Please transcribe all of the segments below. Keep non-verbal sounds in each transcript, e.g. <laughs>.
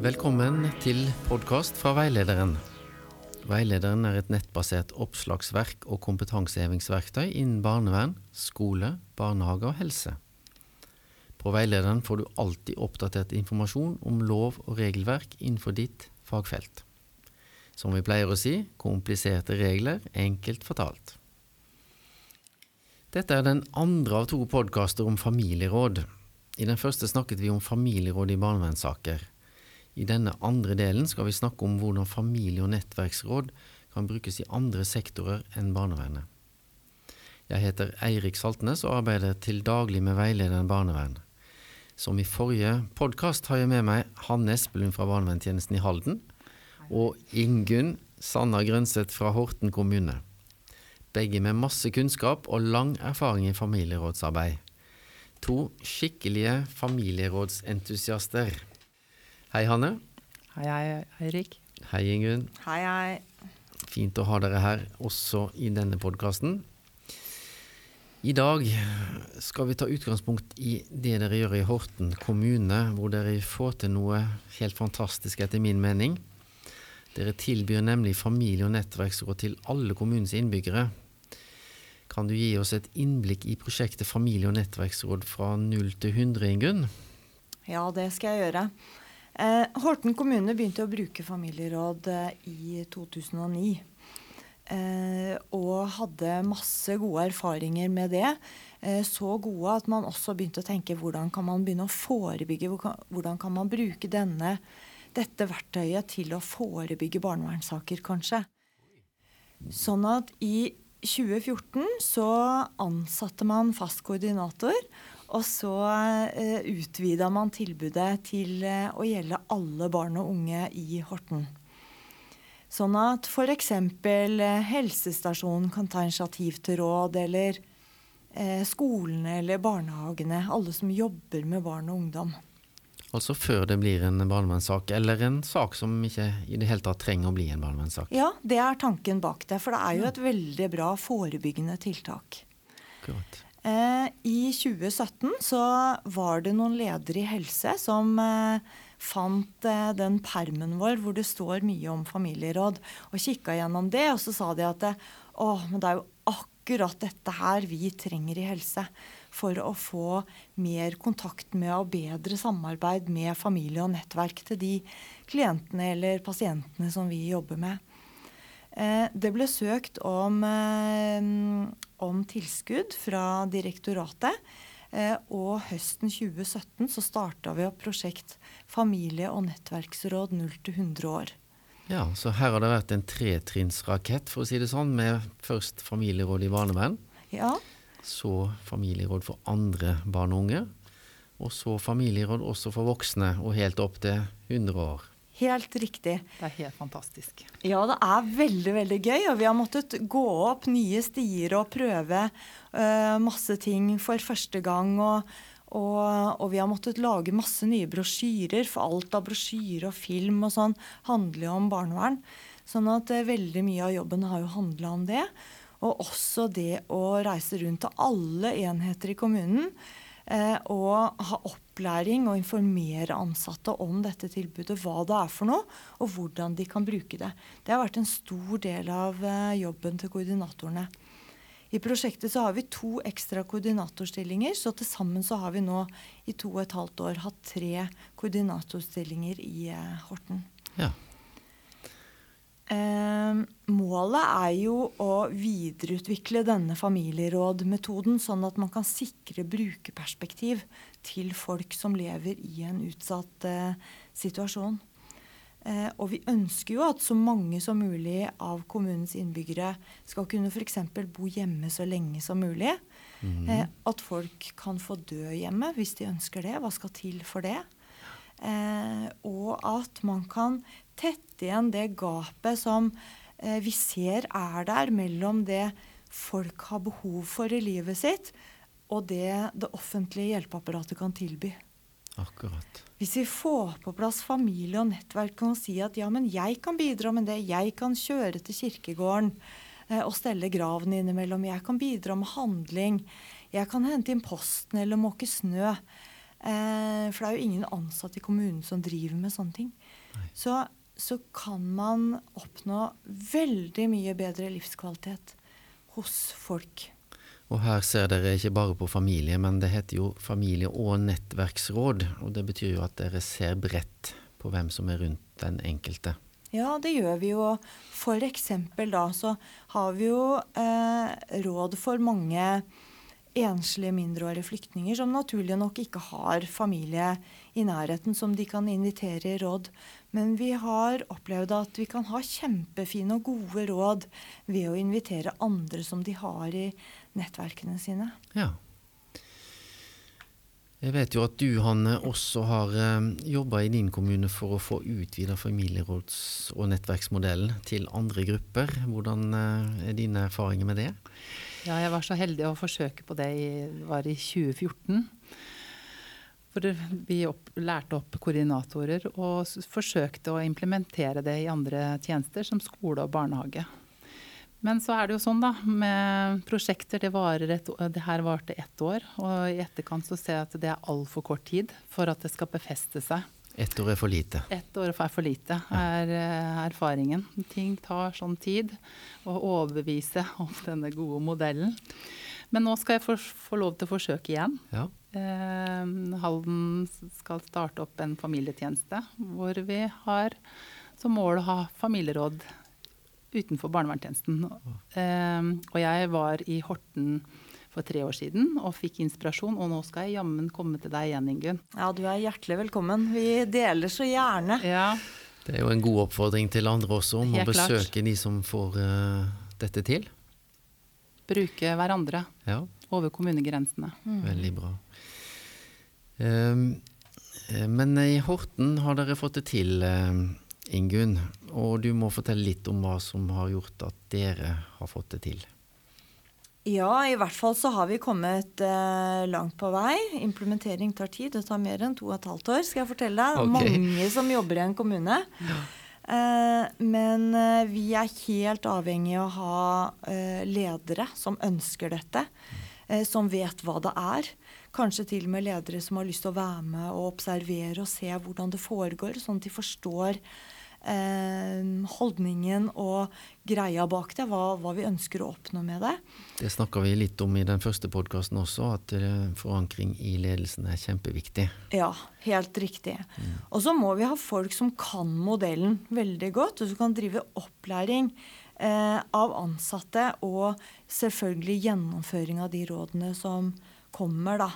Velkommen til podkast fra Veilederen. Veilederen er et nettbasert oppslagsverk og kompetansehevingsverktøy innen barnevern, skole, barnehage og helse. På Veilederen får du alltid oppdatert informasjon om lov og regelverk innenfor ditt fagfelt. Som vi pleier å si, kompliserte regler, enkelt fortalt. Dette er den andre av to podkaster om familieråd. I den første snakket vi om familieråd i barnevernssaker. I denne andre delen skal vi snakke om hvordan familie- og nettverksråd kan brukes i andre sektorer enn barnevernet. Jeg heter Eirik Saltnes og arbeider til daglig med veilederen barnevern. Som i forrige podkast har jeg med meg Hanne Espelund fra barnevernstjenesten i Halden og Ingunn Sanna Grønseth fra Horten kommune. Begge med masse kunnskap og lang erfaring i familierådsarbeid. To skikkelige familierådsentusiaster. Hei, Hanne. Hei, hei, Eirik. Hei, Ingunn. Hei, hei. Fint å ha dere her også i denne podkasten. I dag skal vi ta utgangspunkt i det dere gjør i Horten kommune, hvor dere får til noe helt fantastisk etter min mening. Dere tilbyr nemlig familie- og nettverksråd til alle kommunens innbyggere. Kan du gi oss et innblikk i prosjektet familie- og nettverksråd fra 0 til 100, Ingunn? Ja, det skal jeg gjøre. Eh, Horten kommune begynte å bruke familieråd eh, i 2009. Eh, og hadde masse gode erfaringer med det. Så gode at man også begynte å tenke hvordan kan man begynne å forebygge? Hvordan kan man bruke denne, dette verktøyet til å forebygge barnevernssaker, kanskje? Sånn at i 2014 så ansatte man fast koordinator. Og så eh, utvida man tilbudet til eh, å gjelde alle barn og unge i Horten. Sånn at f.eks. Eh, helsestasjonen kan ta initiativ til råd, eller eh, skolene eller barnehagene. Alle som jobber med barn og ungdom. Altså før det blir en barnevernssak, eller en sak som ikke i det hele tatt trenger å bli en barnevernssak? Ja, det er tanken bak det. For det er jo et veldig bra forebyggende tiltak. Akkurat. Eh, I 2017 så var det noen ledere i helse som eh, fant eh, den permen vår hvor det står mye om familieråd, og kikka gjennom det. Og så sa de at å, men det er jo akkurat dette her vi trenger i helse. For å få mer kontakt med og bedre samarbeid med familie og nettverk til de klientene eller pasientene som vi jobber med. Det ble søkt om om tilskudd fra direktoratet. Eh, og høsten 2017 så starta vi opp prosjekt familie- og nettverksråd 0 til 100 år. Ja, Så her har det vært en tretrinnsrakett, for å si det sånn, med først familieråd i barnevern. Ja. Så familieråd for andre barn og unge. Og så familieråd også for voksne, og helt opp til 100 år. Helt riktig. Det er helt fantastisk. Ja, det er veldig veldig gøy. Og vi har måttet gå opp nye stier og prøve uh, masse ting for første gang. Og, og, og, vi har måttet lage masse nye brosjyrer, for alt av brosjyre og film og sånn handler jo om barnevern. Sånn at uh, veldig mye av jobben har jo handla om det. Og også det å reise rundt til alle enheter i kommunen og ha opplæring og informere ansatte om dette tilbudet, hva det er for noe, og hvordan de kan bruke det. Det har vært en stor del av eh, jobben til koordinatorene. I prosjektet så har vi to ekstra koordinatorstillinger, så til sammen så har vi nå i to og et halvt år hatt tre koordinatorstillinger i eh, Horten. Ja. Eh, målet er jo å videreutvikle denne familierådmetoden, sånn at man kan sikre brukerperspektiv til folk som lever i en utsatt eh, situasjon. Eh, og vi ønsker jo at så mange som mulig av kommunens innbyggere skal kunne f.eks. bo hjemme så lenge som mulig. Mm. at folk kan få dø hjemme hvis de ønsker det. Hva skal til for det? Eh, og at man kan tette igjen det gapet som eh, vi ser er der mellom det folk har behov for i livet sitt, og det det offentlige hjelpeapparatet kan tilby. Akkurat. Hvis vi får på plass familie og nettverk og si at ja, men jeg kan bidra med det, jeg kan kjøre til kirkegården eh, og stelle graven innimellom, jeg kan bidra med handling, jeg kan hente inn posten eller måke snø. Eh, for det er jo ingen ansatte i kommunen som driver med sånne ting. Så, så kan man oppnå veldig mye bedre livskvalitet hos folk. Og her ser dere ikke bare på familie, men det heter jo familie- og nettverksråd. Og det betyr jo at dere ser bredt på hvem som er rundt den enkelte. Ja, det gjør vi jo. For eksempel da så har vi jo eh, råd for mange enslige mindreårige flyktninger som naturlig nok ikke har familie i nærheten som de kan invitere i råd. Men vi har opplevd at vi kan ha kjempefine og gode råd ved å invitere andre som de har i nettverkene sine. Ja. Jeg vet jo at du, Hanne, også har eh, jobba i din kommune for å få utvida familieråds- og nettverksmodellen til andre grupper. Hvordan eh, er dine erfaringer med det? Ja, jeg var så heldig å forsøke på det i, var i 2014. For vi opp, lærte opp koordinatorer og forsøkte å implementere det i andre tjenester, som skole og barnehage. Men så er det jo sånn da, med prosjekter, det, varer et, det her varte ett år. Og i etterkant så ser jeg at det er altfor kort tid for at det skal befeste seg. Ett år er for lite. Ett år er for lite, er eh, erfaringen. Ting tar sånn tid å overbevise om denne gode modellen. Men nå skal jeg få, få lov til å forsøke igjen. Ja. Eh, Halden skal starte opp en familietjeneste hvor vi har som mål å ha familieråd utenfor barnevernstjenesten. Eh, og jeg var i Horten for tre år siden og fikk inspirasjon, og nå skal jeg jammen komme til deg igjen, Ingunn. Ja, du er hjertelig velkommen. Vi deler så gjerne. Ja, Det er jo en god oppfordring til andre også om å besøke klart. de som får uh, dette til. Bruke hverandre Ja, over kommunegrensene. veldig bra. Um, men i Horten har dere fått det til, eh, Ingunn. Og du må fortelle litt om hva som har gjort at dere har fått det til. Ja, i hvert fall så har vi kommet eh, langt på vei. Implementering tar tid. Det tar mer enn to og et halvt år, skal jeg fortelle deg. Okay. Mange som jobber i en kommune. Eh, men eh, vi er helt avhengig av å ha eh, ledere som ønsker dette. eh, som vet hva det er. Kanskje til og med ledere som har lyst til å være med og observere og se hvordan det foregår, sånn at de forstår eh, holdningen og greia bak det, hva, hva vi ønsker å oppnå med det. Det snakka vi litt om i den første podkasten også, at eh, forankring i ledelsen er kjempeviktig. Ja, helt riktig. Og så må vi ha folk som kan modellen veldig godt, og som kan drive opplæring eh, av ansatte, og selvfølgelig gjennomføring av de rådene som kommer, da.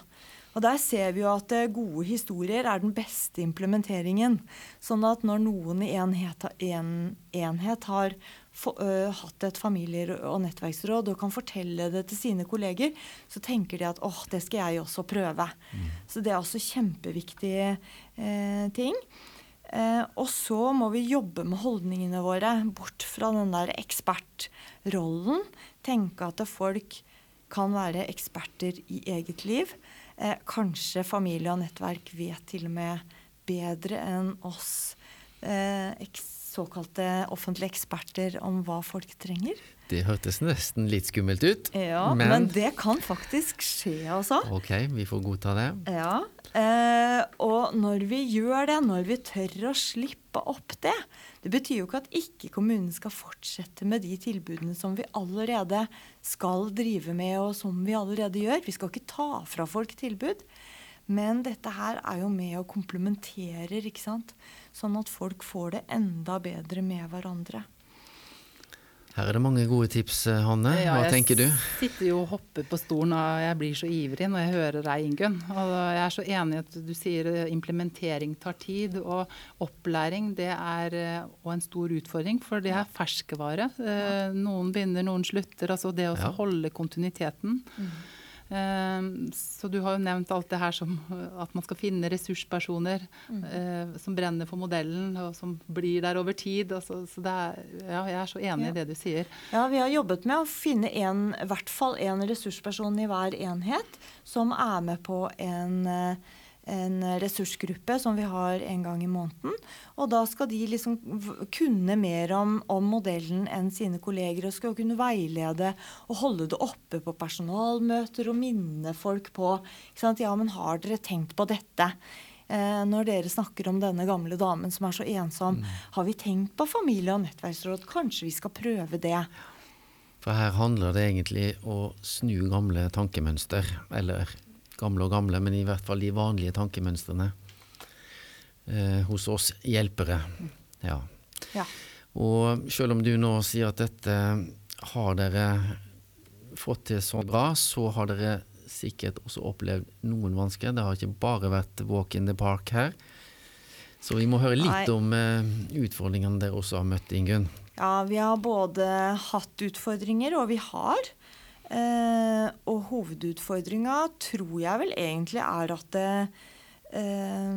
Og der ser vi jo at eh, gode historier er den beste implementeringen. Sånn at når noen i en enhet, en enhet har for, ø, hatt et familie- og nettverksråd og kan fortelle det til sine kolleger, så tenker de at åh, det skal jeg også prøve. Så det er også kjempeviktige eh, ting. Eh, og så må vi jobbe med holdningene våre, bort fra den der ekspertrollen. Tenke at folk kan være eksperter i eget liv. Eh, kanskje familie og nettverk vet til og med bedre enn oss eh, såkalte offentlige eksperter om hva folk trenger. Det hørtes nesten litt skummelt ut. Ja, men, men, det kan faktisk skje, altså. Ok, vi får godta det. Ja, eh, og når vi gjør det, når vi tør å slippe opp det Det betyr jo ikke at ikke kommunen skal fortsette med de tilbudene som vi allerede skal drive med, og som vi allerede gjør. Vi skal ikke ta fra folk tilbud. Men dette her er jo med og komplementerer, ikke sant. Sånn at folk får det enda bedre med hverandre. Her er det mange gode tips, eh, Hanne. Hva ja, tenker du? Jeg sitter jo og hopper på stolen, og jeg blir så ivrig når jeg hører deg, Ingunn. Og jeg er så enig i at du sier eh, implementering tar tid, og opplæring det er òg en stor utfordring, for det er ferskevare. Eh, Noen begynner, noen slutter. Altså det å Ja. holde kontinuiteten. Eh, Så du har jo nevnt alt det her som at man skal finne ressurspersoner eh, som brenner for modellen, og som blir der over tid. Altså, så det er, ja, jeg er så enig Ja. i det du sier. Ja, vi har jobbet med å finne en, i hvert fall en ressursperson i hver enhet som er med på en, eh, en ressursgruppe som vi har en gang i måneden. Og da skal de liksom kunne mer om, om, modellen enn sine kolleger og skal kunne veilede og holde det oppe på personalmøter og minne folk på Ja, men har dere tenkt på dette? Eh, når dere snakker om denne gamle damen som er så ensom, mm. har vi tenkt på familie- og nettverksråd? Kanskje vi skal prøve det? For her handler det egentlig å snu gamle tankemønster, eller gamle og gamle, men i hvert fall de vanlige tankemønstrene eh, hos oss hjelpere. Ja. ja. Og selv om du nå sier at dette har dere fått til så bra, så har dere sikkert også opplevd noen vansker. Det har ikke bare vært walk in the park her. Så vi må høre litt Nei. om eh, utfordringene dere også har møtt, Ingunn. Ja, vi har både hatt utfordringer, og vi har. Eh, og hovedutfordringa tror jeg vel egentlig er at det, eh,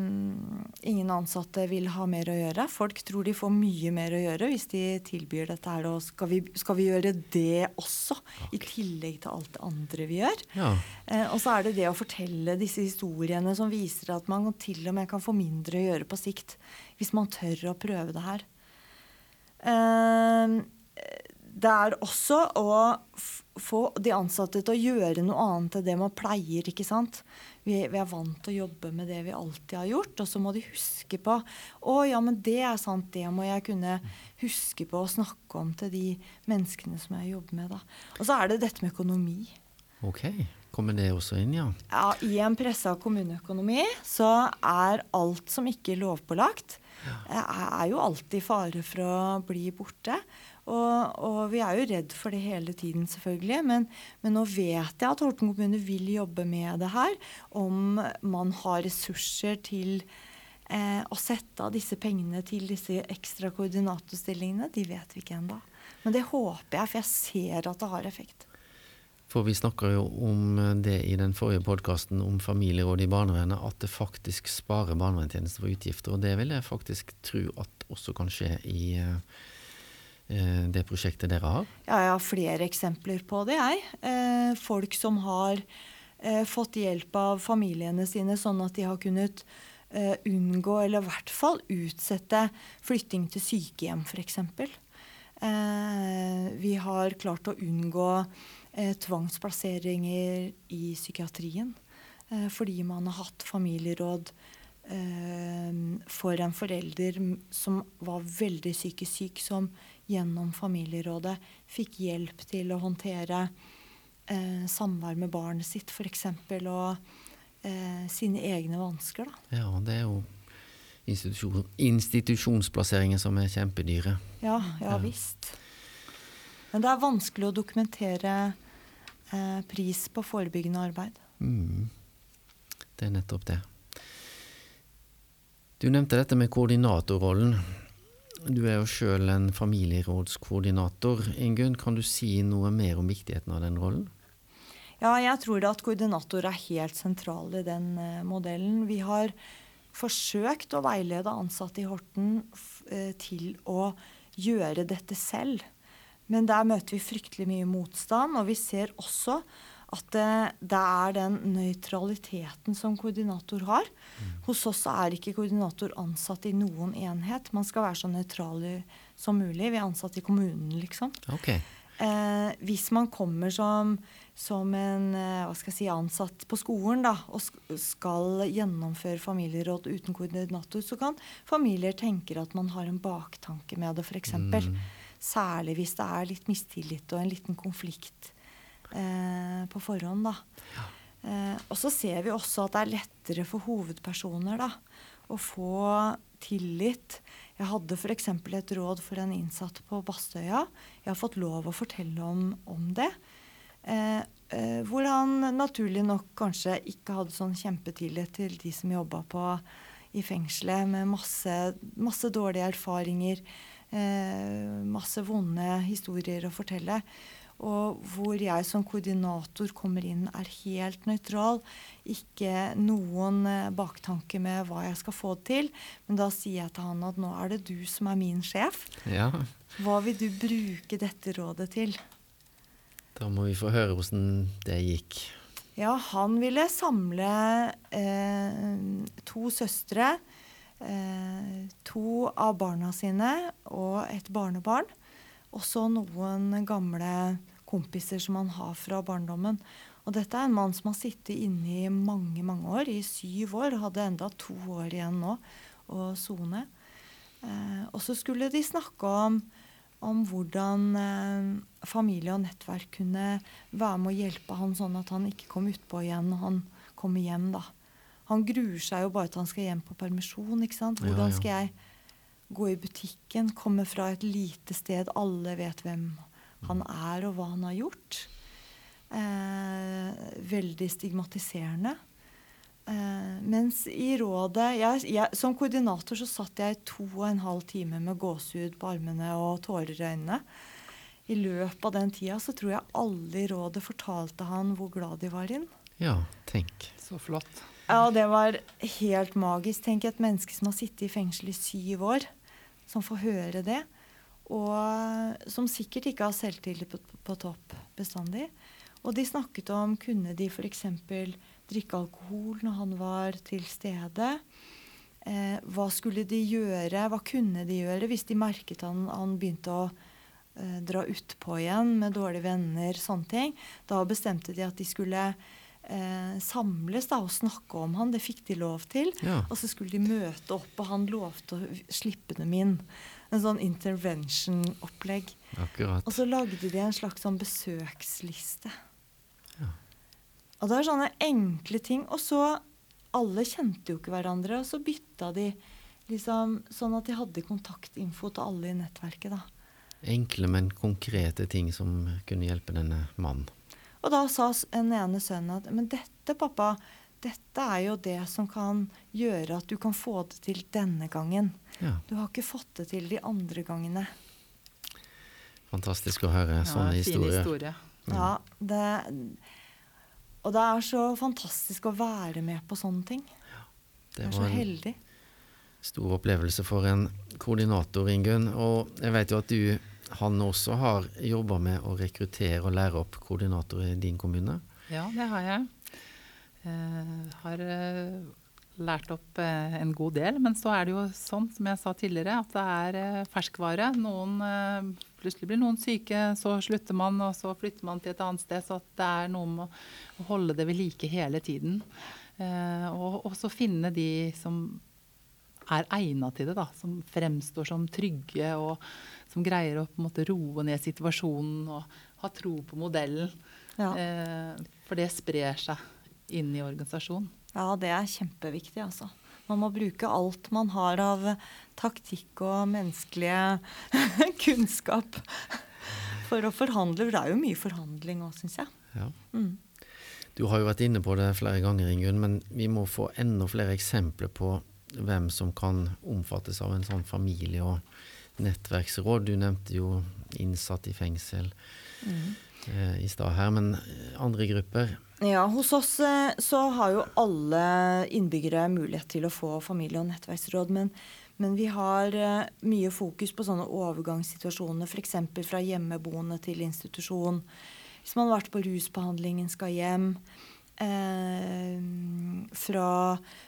ingen ansatte vil ha mer å gjøre. Folk tror de får mye mer å gjøre hvis de tilbyr dette her. Og skal vi, skal vi gjøre det også, i tillegg til alt det andre vi gjør? Ja. Eh, og så er det det å fortelle disse historiene som viser at man til og med kan få mindre å gjøre på sikt. Hvis man tør å prøve det her. Eh, det er også å få de ansatte til å gjøre noe annet enn det man pleier. ikke sant? Vi, vi, er vant til å jobbe med det vi alltid har gjort. Og så må de huske på Å ja, men det er sant, det må jeg kunne huske på å snakke om til de menneskene som jeg jobber med. da. Og så er det dette med økonomi. Ok, Kommer det også inn, ja? Ja, I en pressa kommuneøkonomi så er alt som ikke er lovpålagt, ja. er jo alltid fare for å bli borte. Og, og, vi er jo redd for det hele tiden, selvfølgelig. Men, men, nå vet jeg at Horten kommune vil jobbe med det her. Om man har ressurser til eh, å sette av disse pengene til disse ekstra koordinatorstillingene, de vet vi ikke ennå. Men det håper jeg, for jeg ser at det har effekt. For vi snakker jo om det i den forrige podkasten om familieråd i barnevernet, at det faktisk sparer barnevernstjenesten for utgifter. Og det vil jeg faktisk tro at også kan skje i Eh, det prosjektet dere har? Ja, jeg har flere eksempler på det, jeg. Eh, folk som har eh, fått hjelp av familiene sine sånn at de har kunnet unngå, eller i hvert fall utsette, flytting til sykehjem, f.eks. Vi har klart å unngå tvangsplasseringer i psykiatrien fordi man har hatt familieråd for en forelder som var veldig psykisk syk, som gjennom familierådet fikk hjelp til å håndtere eh, samvær med barnet sitt, f.eks. Og eh, sine egne vansker. Da. Ja, det er jo institusjon, institusjonsplasseringer som er kjempedyre. Ja, ja, ja visst. Men det er vanskelig å dokumentere eh, pris på forebyggende arbeid. Mm. Det er nettopp det. Du nevnte dette med koordinatorrollen. Du er jo sjøl en familierådskoordinator. Ingunn, kan du si noe mer om viktigheten av den rollen? Ja, jeg tror at koordinator er helt sentral i den uh, modellen. Vi har forsøkt å veilede ansatte i Horten uh, til å gjøre dette selv. Men der møter vi fryktelig mye motstand. Og vi ser også at det, det, er den nøytraliteten som koordinator har. Mm. Hos oss er ikke koordinator ansatt i noen enhet. Man skal være så nøytral som mulig. Vi er ansatt i kommunen, liksom. Okay. Eh, hvis man kommer som, som en eh, si, ansatt på skolen da, og skal gjennomføre familieråd uten koordinator, så kan familier tenke at man har en baktanke med det, f.eks. Mm. Særlig hvis det er litt mistillit og en liten konflikt eh, på forhånd. Da. Ja. Eh, og så ser vi også at det er lettere for hovedpersoner da, å få tillit. Jeg hadde f.eks. et råd for en innsatt på Bastøya. Jeg har fått lov å fortelle om, om det. Eh, eh, hvor han naturlig nok kanskje ikke hadde sånn kjempetillit til de som jobba i fengselet, med masse, masse dårlige erfaringer, eh, masse vonde historier å fortelle. Og hvor jeg som koordinator kommer inn, er helt nøytral. Ikke noen eh, baktanke med hva jeg skal få til. Men da sier jeg til han at nå er det du som er min sjef. Ja. Hva vil du bruke dette rådet til? Da må vi få høre hvordan det gikk. Ja, han ville samle eh, to søstre, eh, to av barna sine og et barnebarn. Og så noen gamle kompiser som han har fra barndommen. Og dette er en mann som har sittet inne i mange mange år, i syv år. Hadde enda to år igjen nå å sone. Eh, og så skulle de snakke om, om hvordan eh, familie og nettverk kunne være med å hjelpe han sånn at han ikke kom utpå igjen når han kommer hjem. da. Han gruer seg jo bare til han skal hjem på permisjon. ikke sant? Hvordan skal jeg gå i butikken, komme fra et lite sted, alle vet hvem han er og hva han har gjort. Eh, veldig stigmatiserende. Eh, mens i rådet jeg, jeg, Som koordinator så satt jeg to og en halv time med gåsehud på armene og tårer i øynene. I løpet av den tida så tror jeg alle i rådet fortalte han hvor glad de var inn. Ja, tenk. Så flott. Ja, det var helt magisk. Tenk et menneske som har sittet i fengsel i syv år, som får høre det. Og som sikkert ikke har selvtillit på, på, topp bestandig. Og de snakket om kunne de f.eks drikke alkohol når han var til stede. Eh, hva skulle de gjøre, hva kunne de gjøre hvis de merket han, han begynte å eh, dra utpå igjen med dårlige venner, sånne ting. Da bestemte de at de skulle eh, samles da, og snakke om han. Det fikk de lov til. Ja. Og så skulle de møte opp, og han lovte å slippe dem inn. En sånn intervention-opplegg. Og så lagde de en slags sånn besøksliste. Og det er sånne enkle ting. Og så Alle kjente jo ikke hverandre, og så bytta de liksom sånn at de hadde kontaktinfo til alle i nettverket, da. Enkle, men konkrete ting som kunne hjelpe denne mannen. Og da sa en ene sønnen at men dette, pappa, dette er jo det som kan gjøre at du kan få det til denne gangen. Ja. Du har ikke fått det til de andre gangene. Fantastisk å høre sånne ja, historier. Fin historie. Ja, det, og det er så fantastisk å være med på sånne ting. Det er så var en heldig. stor opplevelse for en koordinator, Ingunn. Og jeg vet jo at du, han også, har jobba med å rekruttere og lære opp koordinatorer i din kommune. Ja, det har jeg. Eh, har eh, lært opp eh, en god del. Men så er det jo sånn, som jeg sa tidligere, at det er eh, ferskvare. Noen, plutselig blir noen syke, så slutter man, og så flytter man til et annet sted. Så det er noe med å holde det ved like hele tiden. Og også finne de som er egna til det, da. Som fremstår som trygge, og som greier å på en måte roe ned situasjonen og ha tro på modellen. Ja. Eh, for det sprer seg inn i organisasjonen. Ja, det er kjempeviktig, altså. Man må bruke alt man har av taktikk og menneskelige <laughs> kunnskap for å forhandle. For det er jo mye forhandling òg, syns jeg. Ja. Mm. Du har jo vært inne på det flere ganger, Ingunn, men vi må få enda flere eksempler på hvem som kan omfattes av en sånn familie- og nettverksråd. Du nevnte jo innsatt i fengsel Mm. eh, i stad her, men andre grupper? Ja, hos oss eh, så har jo alle innbyggere mulighet til å få familie- og nettverksråd. Men, men vi har eh, mye fokus på sånne overgangssituasjoner, f.eks. fra hjemmeboende til institusjon. Hvis man har vært på rusbehandlingen, skal hjem. Eh, fra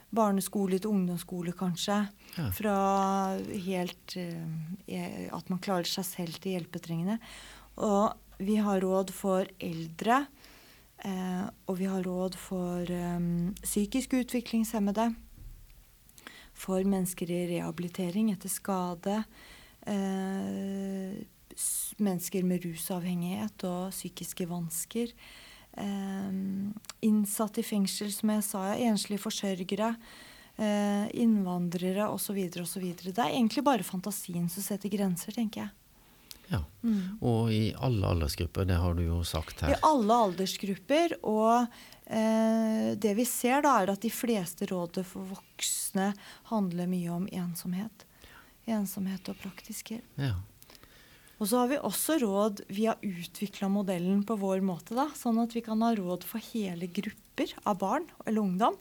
barneskole til ungdomsskole, kanskje. Ja. Fra helt eh, at man klarer seg selv til hjelpetrengende. Og vi har råd for eldre. Eh, og vi har råd for um, psykisk utviklingshemmede. For mennesker i rehabilitering etter skade. Eh, mennesker med rusavhengighet og psykiske vansker. Eh, innsatte i fengsel, som jeg sa. Enslige forsørgere. Eh, innvandrere osv. osv. Det er egentlig bare fantasien som setter grenser, tenker jeg. Ja. Mm. Og i alle aldersgrupper, det har du jo sagt her. I alle aldersgrupper. Og eh, det vi ser, da, er at de fleste rådet for voksne handler mye om ensomhet. Ensomhet og praktisk hjelp. Ja. Og så har vi også råd Vi har utvikla modellen på vår måte, da, sånn at vi kan ha råd for hele grupper av barn eller ungdom.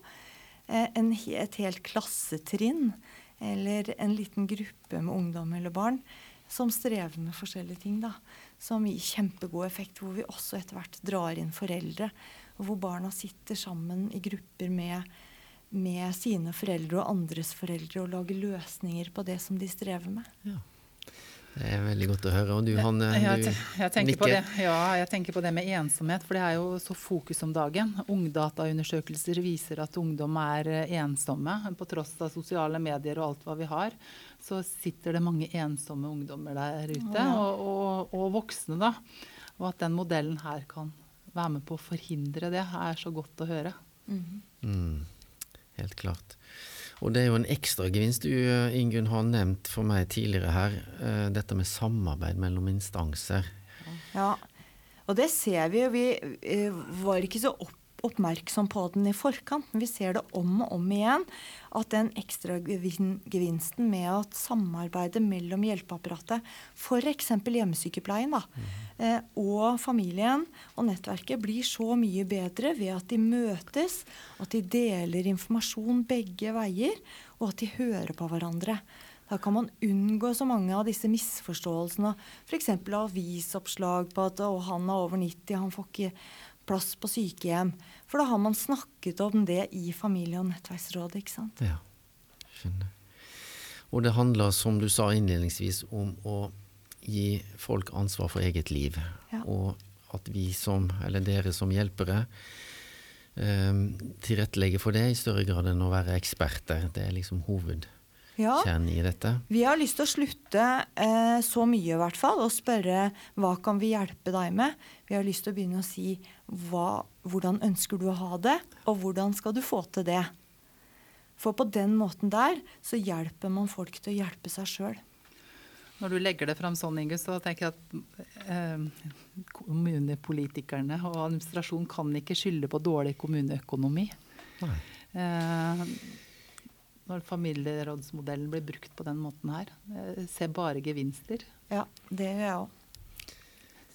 Eh, en, et helt klassetrinn eller en liten gruppe med ungdom eller barn som strever med forskjellige ting. da, Som gir kjempegod effekt, hvor vi også etter hvert drar inn foreldre. og hvor barna sitter sammen i grupper med, med sine foreldre og andres foreldre og lager løsninger på det som de strever med. Ja. Det er veldig godt å høre. Og du, Hanne, du jeg tenker nikker. Ja, jeg tenker på det med ensomhet, for det er jo så fokus om dagen. Ungdataundersøkelser viser at ungdom er eh, ensomme. På tross av sosiale medier og alt hva vi har, så sitter det mange ensomme ungdommer der ute. Og, og, og voksne, da. Og at den modellen her kan være med på å forhindre det, er så godt å høre. Mm. Mm, helt klart. Og det er jo en ekstra gevinst du, eh, Ingunn, har nevnt for meg tidligere her. eh, Dette med samarbeid mellom instanser. Ja, og det ser vi jo. Vi eh, var ikke så opp, oppmerksom på den i forkant, men vi ser det om og om igjen. At den ekstra gevinsten med at samarbeidet mellom hjelpeapparatet, f.eks. hjemmesykepleien, da, eh, og familien og nettverket blir så mye bedre ved at de møtes, at de deler informasjon begge veier, og at de hører på hverandre. Da kan man unngå så mange av disse misforståelsene. F.eks. avisoppslag på at han er over 90, han får ikke plass på sykehjem. For da har man snakket om det i familie- og nettverksrådet. ikke sant? Ja, skjønner. Og det handler, som du sa innledningsvis, om å gi folk ansvar for eget liv. Ja. Og at vi som, eller dere som hjelpere, eh, tilrettelegger for det i større grad enn å være eksperter. Det er liksom Ja, hovedkjernen i dette. Vi har lyst til å slutte eh, så mye i hvert fall, og spørre hva kan vi hjelpe deg med? Vi har lyst til å begynne å si hva, hvordan ønsker du å ha det, og hvordan skal du få til det? For på den måten der så hjelper man folk til å hjelpe seg sjøl. Når du legger det fram sånn, Inge, så tenker jeg at eh, kommunepolitikerne og administrasjonen kan ikke skylde på dårlig kommuneøkonomi. Nei. Eh, når familierådsmodellen blir brukt på den måten her. Jeg ser bare gevinster. Ja, det gjør jeg òg.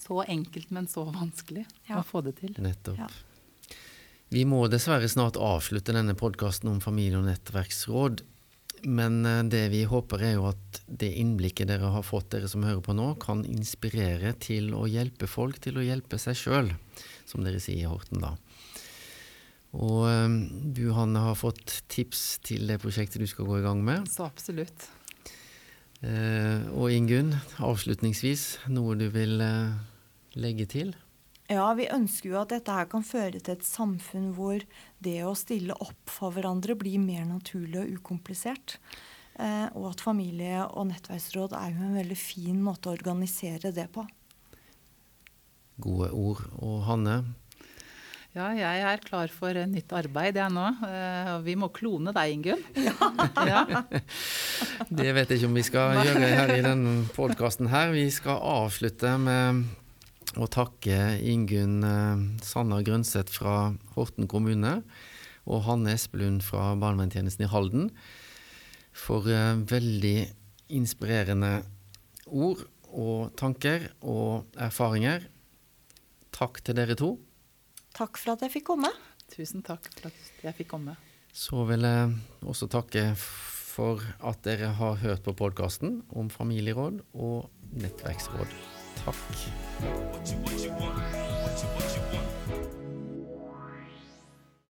Så enkelt, men så vanskelig Ja. å få det til. Nettopp. Ja. Vi må dessverre snart avslutte denne podkasten om familie- og nettverksråd. Men eh, det vi håper er jo at det innblikket dere har fått, dere som hører på nå, kan inspirere til å hjelpe folk til å hjelpe seg sjøl, som dere sier i Horten da. Og eh, du Hanne har fått tips til det prosjektet du skal gå i gang med. Så absolutt. Eh, og Ingunn, avslutningsvis, noe du vil eh, legge til? Ja, vi ønsker jo at dette her kan føre til et samfunn hvor det å stille opp for hverandre blir mer naturlig og ukomplisert. Eh, og at familie- og nettverksråd er jo en veldig fin måte å organisere det på. Gode ord. Og Hanne, Ja, jeg er klar for nytt arbeid jeg nå. Eh, vi må klone deg, Ingunn. <laughs> Ja. Det vet jeg ikke om vi skal gjøre her i denne podkasten her. Vi skal avslutte med å takke Ingunn eh, Sanner Grønseth fra Horten kommune og Hanne Espelund fra barnevernstjenesten i Halden for eh, veldig inspirerende ord og tanker og erfaringer. Takk til dere to. Takk for at jeg fikk komme. Tusen takk for at jeg fikk komme. Så vil jeg også takke for at dere har hørt på podkasten om familieråd og nettverksråd. Takk. What you, what you want, what you, what you want.